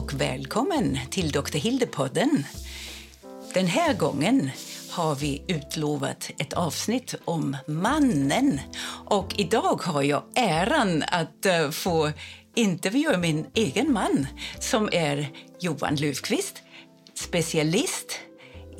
och välkommen till Dr. Hilde-podden. Den här gången har vi utlovat ett avsnitt om mannen. Och idag har jag äran att eh, få intervjua min egen man som är Johan Löfqvist, specialist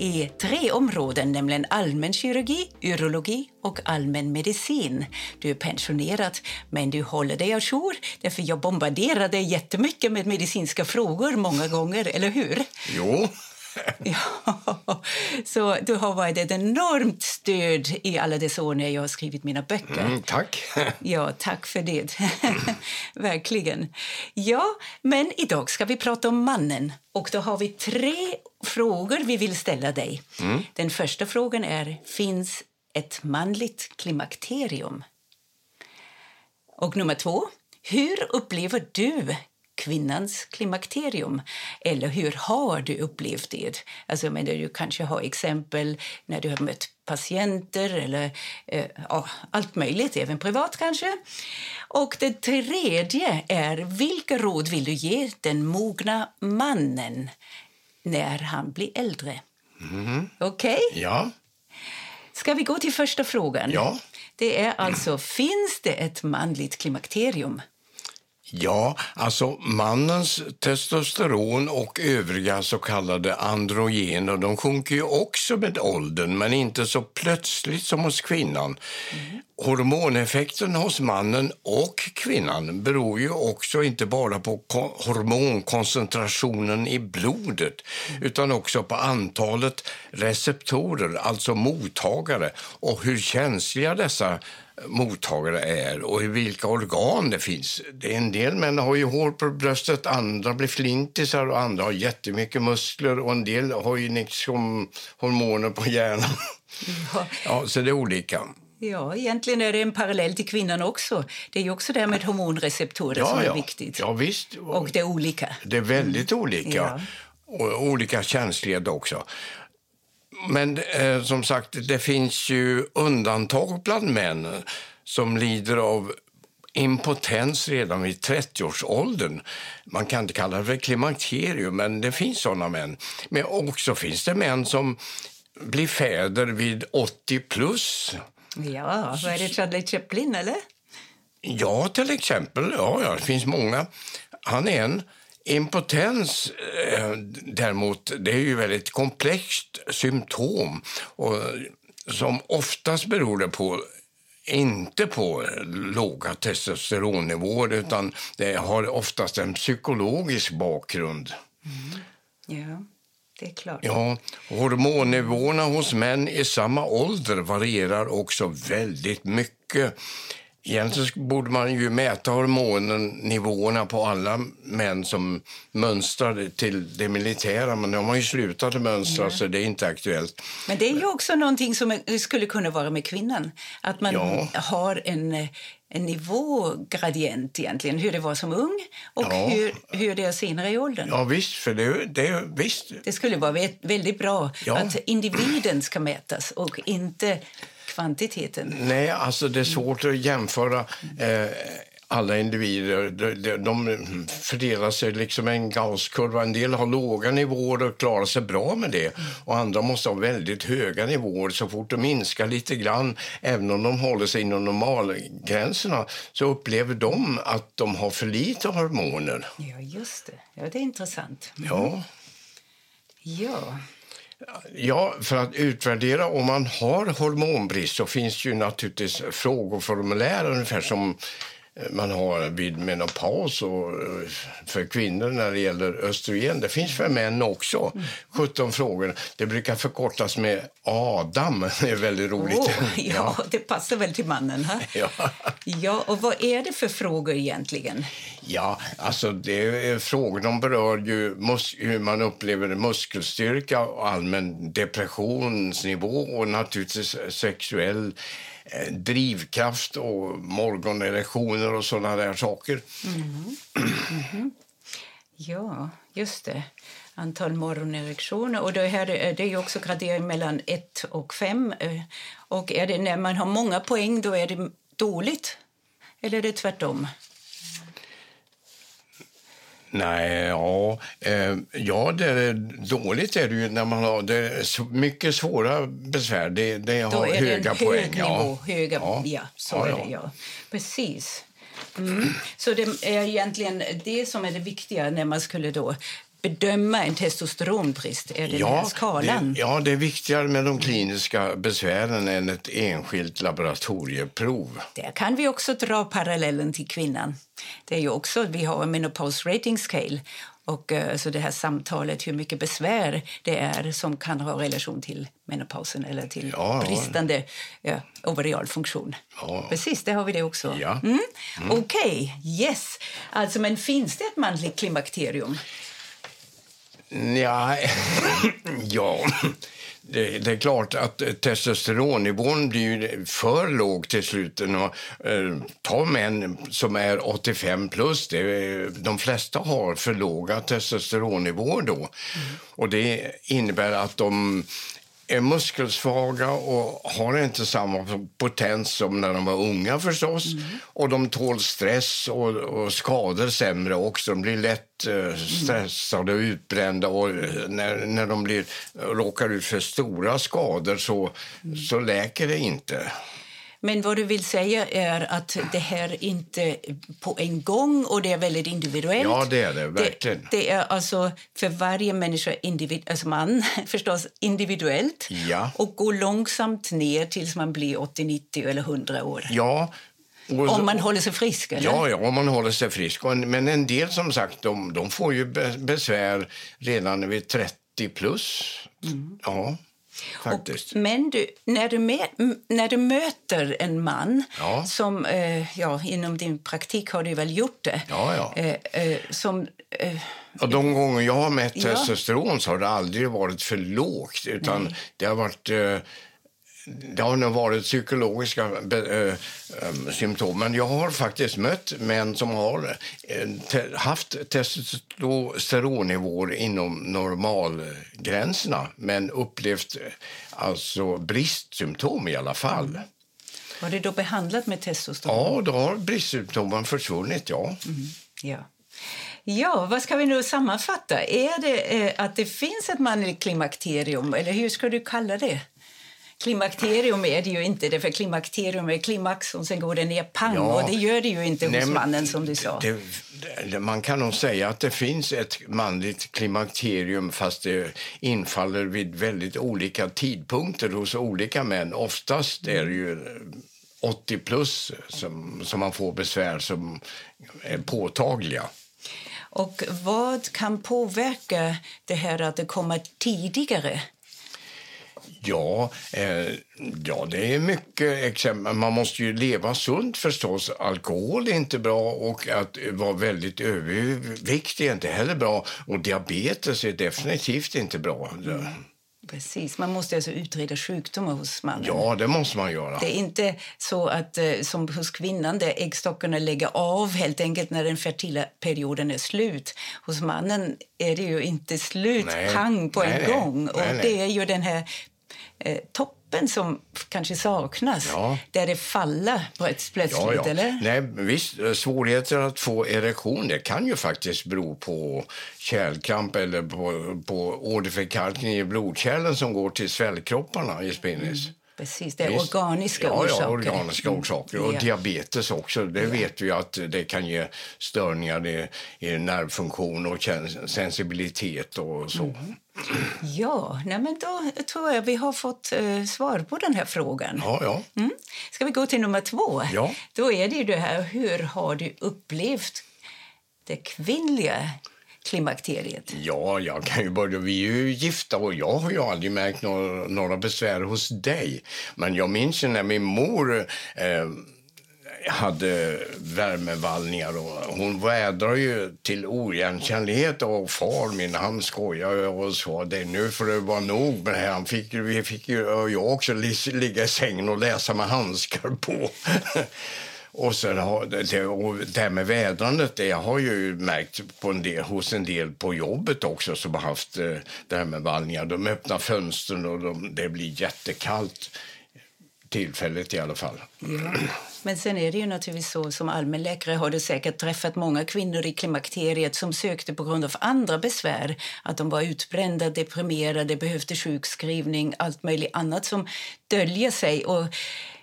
i tre områden, nämligen allmänkirurgi, urologi och allmänmedicin. Du är pensionerad, men du håller dig ajour. Därför jag bombarderar dig jättemycket med medicinska frågor många gånger, eller hur? Jo. ja, så du har varit ett enormt stöd i alla dessa år när jag har skrivit mina böcker. Mm, tack. ja, tack för det. Verkligen. Ja, men idag ska vi prata om mannen. Och då har vi tre frågor vi vill ställa dig. Mm. Den första frågan är, finns ett manligt klimakterium? Och nummer två, hur upplever du kvinnans klimakterium? Eller hur har du upplevt det? Alltså, men du kanske har exempel när du har mött patienter eller eh, ja, allt möjligt, även privat kanske. Och det tredje är, vilka råd vill du ge den mogna mannen när han blir äldre? Mm. Okej? Okay? Ja. Ska vi gå till första frågan? Ja. Det är alltså, finns det ett manligt klimakterium? Ja, alltså mannens testosteron och övriga så kallade androgener de sjunker ju också med åldern, men inte så plötsligt som hos kvinnan. Mm. Hormoneffekten hos mannen och kvinnan beror ju också inte bara på hormonkoncentrationen i blodet mm. utan också på antalet receptorer, alltså mottagare, och hur känsliga dessa mottagare är och i vilka organ det finns. Det är en del män har ju hår på bröstet, andra blir flintisar och andra har jättemycket muskler och en del har ju liksom hormoner på hjärnan. Ja. ja, så det är olika. Ja, egentligen är det en parallell till kvinnan också. Det är också det med hormonreceptorer ja, som är ja. viktigt. Ja, visst. Och det är olika. Det är väldigt olika. Ja. Och olika känslighet också. Men eh, som sagt, det finns ju undantag bland män som lider av impotens redan vid 30-årsåldern. Man kan inte kalla det för klimakterium, men det finns såna män. Men också finns det män som blir fäder vid 80 plus. Ja, vad är det Charlie Chaplin, eller? Ja, till exempel. Ja, ja, det finns många. Han är en. Impotens eh, däremot, det är ju väldigt komplext symptom och som oftast beror på inte på låga testosteronnivåer utan det har oftast en psykologisk bakgrund. Mm. Ja, det är klart. Ja, hormonnivåerna hos män i samma ålder varierar också väldigt mycket. Egentligen borde man ju mäta hormonnivåerna på alla män som mönstrar till det militära, men de har ju slutat att mönstra ja. så det är inte aktuellt. Men det är ju också någonting som skulle kunna vara med kvinnan, att man ja. har en, en nivågradient egentligen, hur det var som ung och ja. hur, hur det är senare i åldern. Ja visst, för det, det, visst. det skulle vara väldigt bra att individen ska mätas och inte kvantiteten? Nej, alltså det är svårt att jämföra eh, alla individer. De, de fördelar sig liksom en Gausskurva. En del har låga nivåer och klarar sig bra med det. Och andra måste ha väldigt höga nivåer. Så fort de minskar lite grann, även om de håller sig inom normalgränserna, så upplever de att de har för lite hormoner. Ja, just det. Ja, det är intressant. Ja. Ja. Ja, för att utvärdera om man har hormonbrist så finns ju naturligtvis frågeformulär ungefär som man har vid menopaus och eh, för kvinnor när det gäller östrogen. Det finns för män också. 17 frågor. Det brukar förkortas med Adam. Det är väldigt roligt. Oh, ja, ja, det passar väl till mannen. Ja. ja, och vad är det för frågor egentligen? Ja, alltså det är frågor de berör ju hur man upplever muskelstyrka och allmän depressionsnivå och naturligtvis sexuell Eh, Eh, drivkraft och morgonerektioner och sådana där saker. Mm. Mm. Ja, just det. Antal morgonerektioner. Och det, här, eh, det är också gradering mellan 1 och 5. Eh, och är det, när man har många poäng då är det dåligt? Eller är det tvärtom? Nej, ja, eh, ja det är, dåligt är det ju när man har det mycket svåra besvär. Det, det har Då är höga det en poäng. hög nivå. ja. Höga, ja. Ja. så Ja, är det. Ja. Precis. Mm. Så det är egentligen det som är det viktiga när man skulle då bedöma en testosteronbrist. Är det här skalan? Det, ja, det är viktigare med de kliniska besvären än ett enskilt laboratorieprov. Där kan vi också dra parallellen till kvinnan. Det är ju också, vi har en menopause rating scale och eh, så det här samtalet hur mycket besvär det är som kan ha relation till menopausen eller till Ja, ja. bristande ja, ovarial funktion. Ja. Precis, där har vi det också. Ja. Mm. Okej, yes. Alltså, men finns det ett manligt klimakterium? Ja, ja. Det, det är klart att testosteronnivån blir för låg till slut. Eh, Ta män som är 85 plus. Det, de flesta har för låga testosteronnivåer då. Och det innebär att de är muskelsvaga och har inte samma potens som när de var unga förstås. Och de tål stress och, och skador sämre också. De blir lätt eh, stressade och utbrända och eh, när, när de blir, råkar ut för stora skador så, så läker det inte. Men vad du vill säga är att det här inte på en gång och det är väldigt individuellt. Ja, det är det, verkligen. Det, det är alltså för varje människa, individ, alltså man förstås, individuellt Ja. och går långsamt ner tills man blir 80, 90 eller 100 år. Ja. Och, Om man håller sig frisk, eller? Ja, ja, om man håller sig frisk. Men en del som sagt, de, de får ju be- besvär redan vid 30 plus. Ja, faktiskt. Men du, när, du med, när du möter en man Ja. som, eh, ja, inom din praktik har du väl gjort det, Ja, ja. Eh, eh, som eh, Och de gånger jag har mätt Ja. testosteron så har det aldrig varit för lågt. Utan Nej. det har varit... Det har nog varit psykologiska eh, symptom. Men jag har faktiskt mött män som har eh, te, haft testosteronnivåer inom normalgränserna men upplevt alltså bristsymptom i alla fall. var det då behandlat med testosteron? Ja, då har bristsymptomen försvunnit, ja. Ja. Ja, vad ska vi nu sammanfatta? Är det eh, att det finns ett manligt klimakterium, eller hur ska du kalla det? Klimakterium är det ju inte, det för klimakterium är klimax och sen går det ner pang Ja. och det gör det ju inte Nej, hos mannen som du sa. Det, det, man kan nog säga att det finns ett manligt klimakterium fast det infaller vid väldigt olika tidpunkter hos olika män. Oftast är det ju 80 plus som, som man får besvär som är påtagliga. Och vad kan påverka det här att det kommer tidigare? Ja, eh, ja, det är mycket exempel. Man måste ju leva sunt förstås. Alkohol är inte bra och att vara väldigt överviktig är inte heller bra. Och diabetes är definitivt inte bra. Precis, man måste alltså utreda sjukdomar hos mannen. Ja, det måste man göra. Det är inte så att eh, som hos kvinnan där äggstockarna lägger av helt enkelt när den fertila perioden är slut. Hos mannen är det ju inte slut Nej. pang på Nej, en nej. gång. Och det är ju den här eh, toppen som kanske saknas Ja. där det faller plöts- plötsligt, Ja, ja. eller? Nej, visst, eh, svårigheter att få erektion det kan ju faktiskt bero på kärlkramp eller på, på åderförkalkning i blodkärlen som går till svällkropparna i spinnis. Precis, det är Visst. organiska ja, orsaker. Ja, organiska orsaker. Och Ja. diabetes också. Det vet vi att det kan ge störningar i, i nervfunktion och sensibilitet och så. Mm. Ja, nej men då tror jag vi har fått eh, svar på den här frågan. Ja, ja. Mm. Ska vi gå till nummer två? Ja. Då är det ju det här, hur har du upplevt det kvinnliga klimakteriet? Ja, jag kan ju börja. Vi är ju gifta och jag har ju aldrig märkt några, några besvär hos dig. Men jag minns ju när min mor eh, hade värmevallningar och hon vädrar ju till oigenkännlighet och far min han skojade och sa det nu får det vara nog med det här. Han fick, vi fick ju och jag också ligga i sängen och läsa med handskar på. Och sen har det, och det här med vädrandet, det har jag ju märkt på en del, hos en del på jobbet också som har haft eh, det här med vallningar. De öppnar fönstren och de, det blir jättekallt tillfället i alla fall. Men sen är det ju naturligtvis så som allmänläkare har du säkert träffat många kvinnor i klimakteriet som sökte på grund av andra besvär. Att de var utbrända, deprimerade, behövde sjukskrivning, allt möjligt annat som döljer sig. Och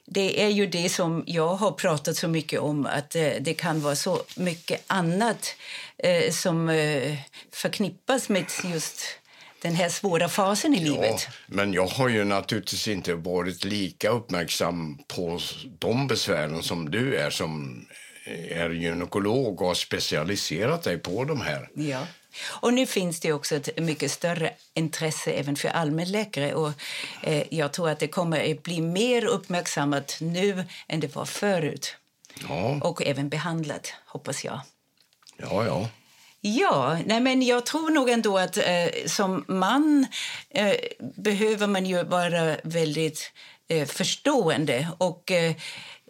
det är ju det som jag har pratat så mycket om, att eh, det kan vara så mycket annat eh, som eh, förknippas med just den här svåra fasen i livet. Ja, men jag har ju naturligtvis inte varit lika uppmärksam på de besvären som du är som är gynekolog och har specialiserat dig på de här. Ja. Och nu finns det också ett mycket större intresse även för allmänläkare. Och, eh, jag tror att det kommer att bli mer uppmärksammat nu än det var förut. Ja. Och även behandlat, hoppas jag. Ja, ja. Ja, nej men jag tror nog ändå att eh, som man eh, behöver man ju vara väldigt eh, förstående. Och eh,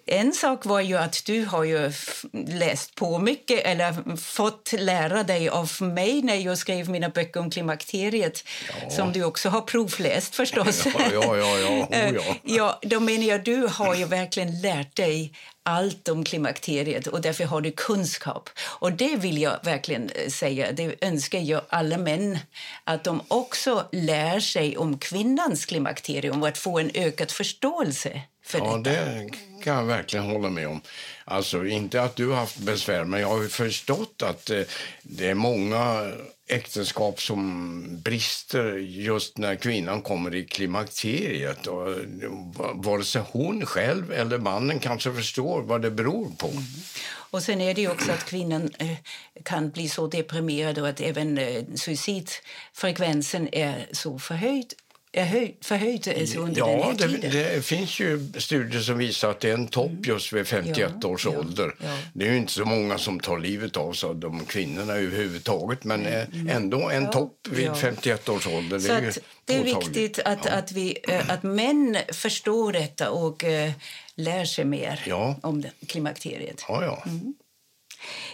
en sak var ju att du har ju läst på mycket eller fått lära dig av mig när jag skrev mina böcker om klimakteriet ja. som du också har provläst förstås. Ja, ja, ja. ja. Oh, ja. ja då menar jag, du har ju verkligen lärt dig allt om klimakteriet och därför har du kunskap. Och det vill jag verkligen eh, säga, det önskar jag alla män, att de också lär sig om kvinnans klimakterium och att få en ökad förståelse för ja, detta. det kan jag verkligen hålla med om. Alltså inte att du har haft besvär, men jag har förstått att eh, det är många äktenskap som brister just när kvinnan kommer i klimakteriet. Och, eh, vare sig hon själv eller mannen kanske förstår vad det beror på. Mm. Och sen är det också att kvinnan eh, kan bli så deprimerad och att även suicidfrekvensen är så förhöjd förhöjd under ja, den här tiden? Det, det finns ju studier som visar att det är en topp mm. just vid 51 ja, års ja, ålder. Ja. Det är ju inte så många som tar livet av sig, de kvinnorna överhuvudtaget, men mm. ändå en topp vid 51 års ålder. Det är, det är viktigt att, att, vi, eh, att män förstår detta och uh, lär sig mer om klimakteriet. Ja, ja. Mm.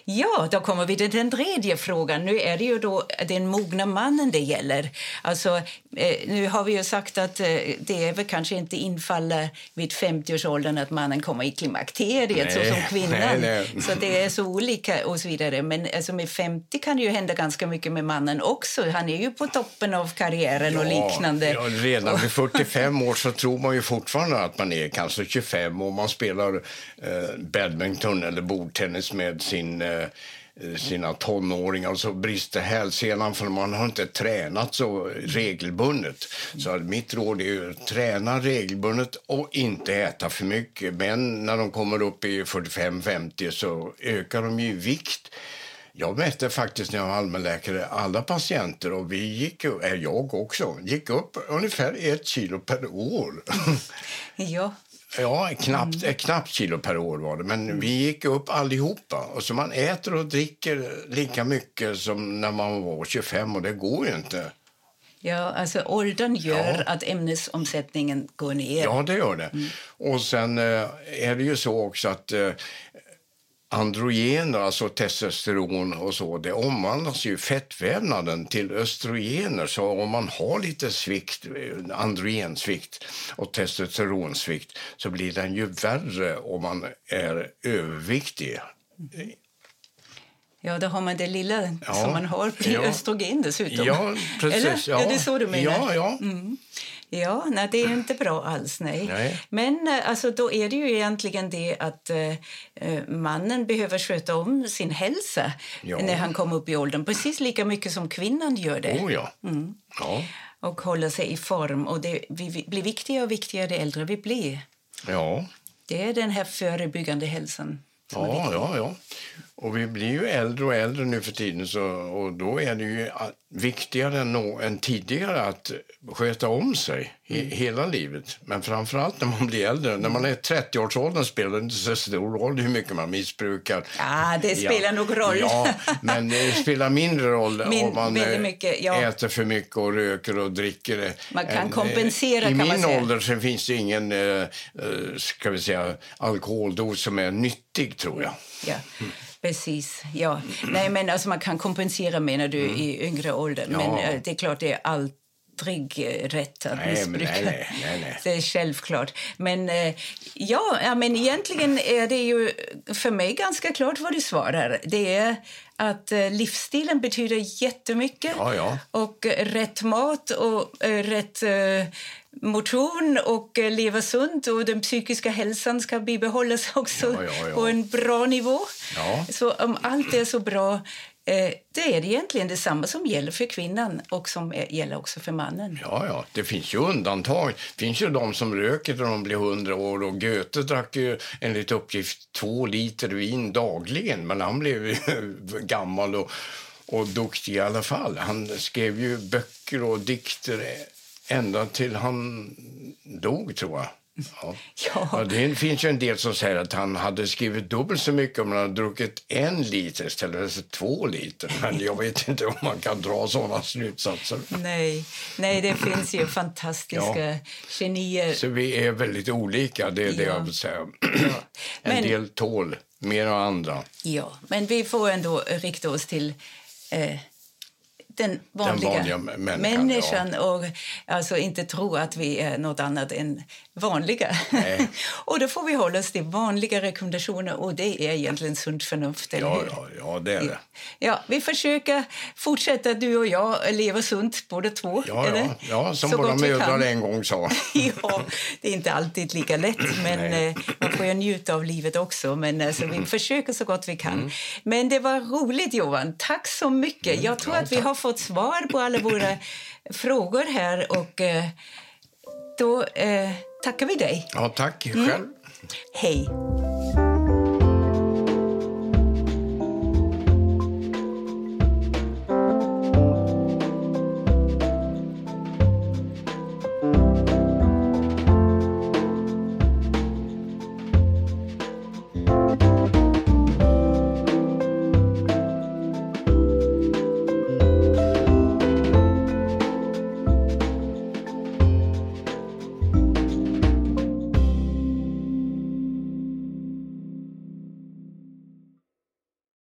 Ja, då kommer vi till den tredje frågan. Nu är det ju då den mogna mannen det gäller. Alltså, eh, nu har vi ju sagt att eh, det är väl kanske inte infaller vid 50-årsåldern att mannen kommer i klimakteriet nej, så som kvinnan. Nej, nej. Så det är så olika och så vidare. Men alltså, med 50 kan det ju hända ganska mycket med mannen också. Han är ju på toppen av karriären ja, och liknande. Ja, redan vid 45 år så tror man ju fortfarande att man är kanske 25 och man spelar eh, badminton eller bordtennis med sin sin eh, sina tonåringar och så brister hälsenan för man har inte tränat så regelbundet. Så mitt råd är att träna regelbundet och inte äta för mycket. Men när de kommer upp i 45-50 så ökar de ju vikt. Jag mätte faktiskt när jag var allmänläkare alla patienter och vi gick, eh, jag också, gick upp ungefär ett kilo per år. Ja. Ja, knappt, mm. knappt kilo per år var det. Men vi gick upp allihopa. Och så man äter och dricker lika mycket som när man var 25 och det går ju inte. Ja, alltså åldern gör ja. att ämnesomsättningen går ner. Ja, det gör det. Mm. Och sen eh, är det ju så också att eh, androgener, alltså testosteron och så, det omvandlas ju fettvävnaden till östrogener. Så om man har lite svikt, androgensvikt och testosteronsvikt så blir den ju värre om man är överviktig. Ja, då har man det lilla ja, som man har blir ja. östrogen dessutom. Ja, precis. Eller? Ja. Är det så du menar? Ja, ja. Mm. Ja, nej, det är inte bra alls. Nej. nej. Men eh, alltså, då är det ju egentligen det att eh, eh, mannen behöver sköta om sin hälsa ja. när han kommer upp i åldern. Precis lika mycket som kvinnan gör det. Oh, ja. Mm. ja. Och hålla sig i form. Och det vi, blir viktigare och viktigare det äldre vi blir. Ja. Det är den här förebyggande hälsan. Ja, ja, ja. Och vi blir ju äldre och äldre nu för tiden så, och då är det ju viktigare än, än tidigare att sköta om sig mm. hela livet. Men framförallt när man blir äldre. När man är 30-årsåldern spelar det inte så stor roll hur mycket man missbrukar. Ja, det spelar ja. nog roll. Ja, men det spelar mindre roll Min, om man eh, mycket, ja. äter för mycket och röker och dricker. Man kan en, kompensera I kan min ålder så finns det ingen eh, eh, ska vi säga, alkoholdos som är nyttig tror jag. Ja. Mm. Precis, ja. Nej, men alltså man kan kompensera menar du mm. i yngre ålder. Ja. Men eh, det är klart det är allt aldrig eh, rätt att Nej, nej, nej, nej. Det är självklart. Men eh, ja, ja, men egentligen är det ju för mig ganska klart vad du svarar. Det är att eh, livsstilen betyder jättemycket. Ja, ja. Och rätt mat och rätt motion och leva sunt och den psykiska hälsan ska bibehållas också Ja, ja, ja. på en bra nivå. Så om allt är så bra, Eh, det är egentligen detsamma som gäller för kvinnan och som är, gäller också för mannen. Ja, ja, det finns ju undantag. Det finns ju de som röker när de blir 100 år och Goethe drack ju enligt uppgift två liter vin dagligen, men han blev gammal och, och duktig i alla fall. Han skrev ju böcker och dikter ända till han dog, tror jag. Ja. Ja. Ja, det finns ju en del som säger att han hade skrivit dubbelt så mycket om han hade druckit en liter istället för två liter. Men jag vet inte om man kan dra sådana slutsatser. Nej, nej det finns ju fantastiska Ja. genier. Så vi är väldigt olika, det är det Ja. jag vill säga. Men- En del tål mer än andra. Ja, men vi får ändå rikta oss till eh, den vanliga, vanliga människan, människan och alltså inte tro att vi är något annat än vanliga. Och då får vi hålla oss till vanliga rekommendationer och det är egentligen sunt förnuft, eller Ja, hur? ja, ja, det är det. Ja, vi försöker fortsätta, du och jag, leva sunt båda två. Ja, eller? ja, ja som Så våra mödrar en gång sa. ja, det är inte alltid lika lätt, men eh, man får ju njuta av livet också. Men alltså, vi försöker så gott vi kan. Men det var roligt, Johan. Tack så mycket. Jag tror Ja, att vi har fått svar på alla våra frågor här. Och eh, då eh, tackar vi dig. Ja, tack själv. Hej.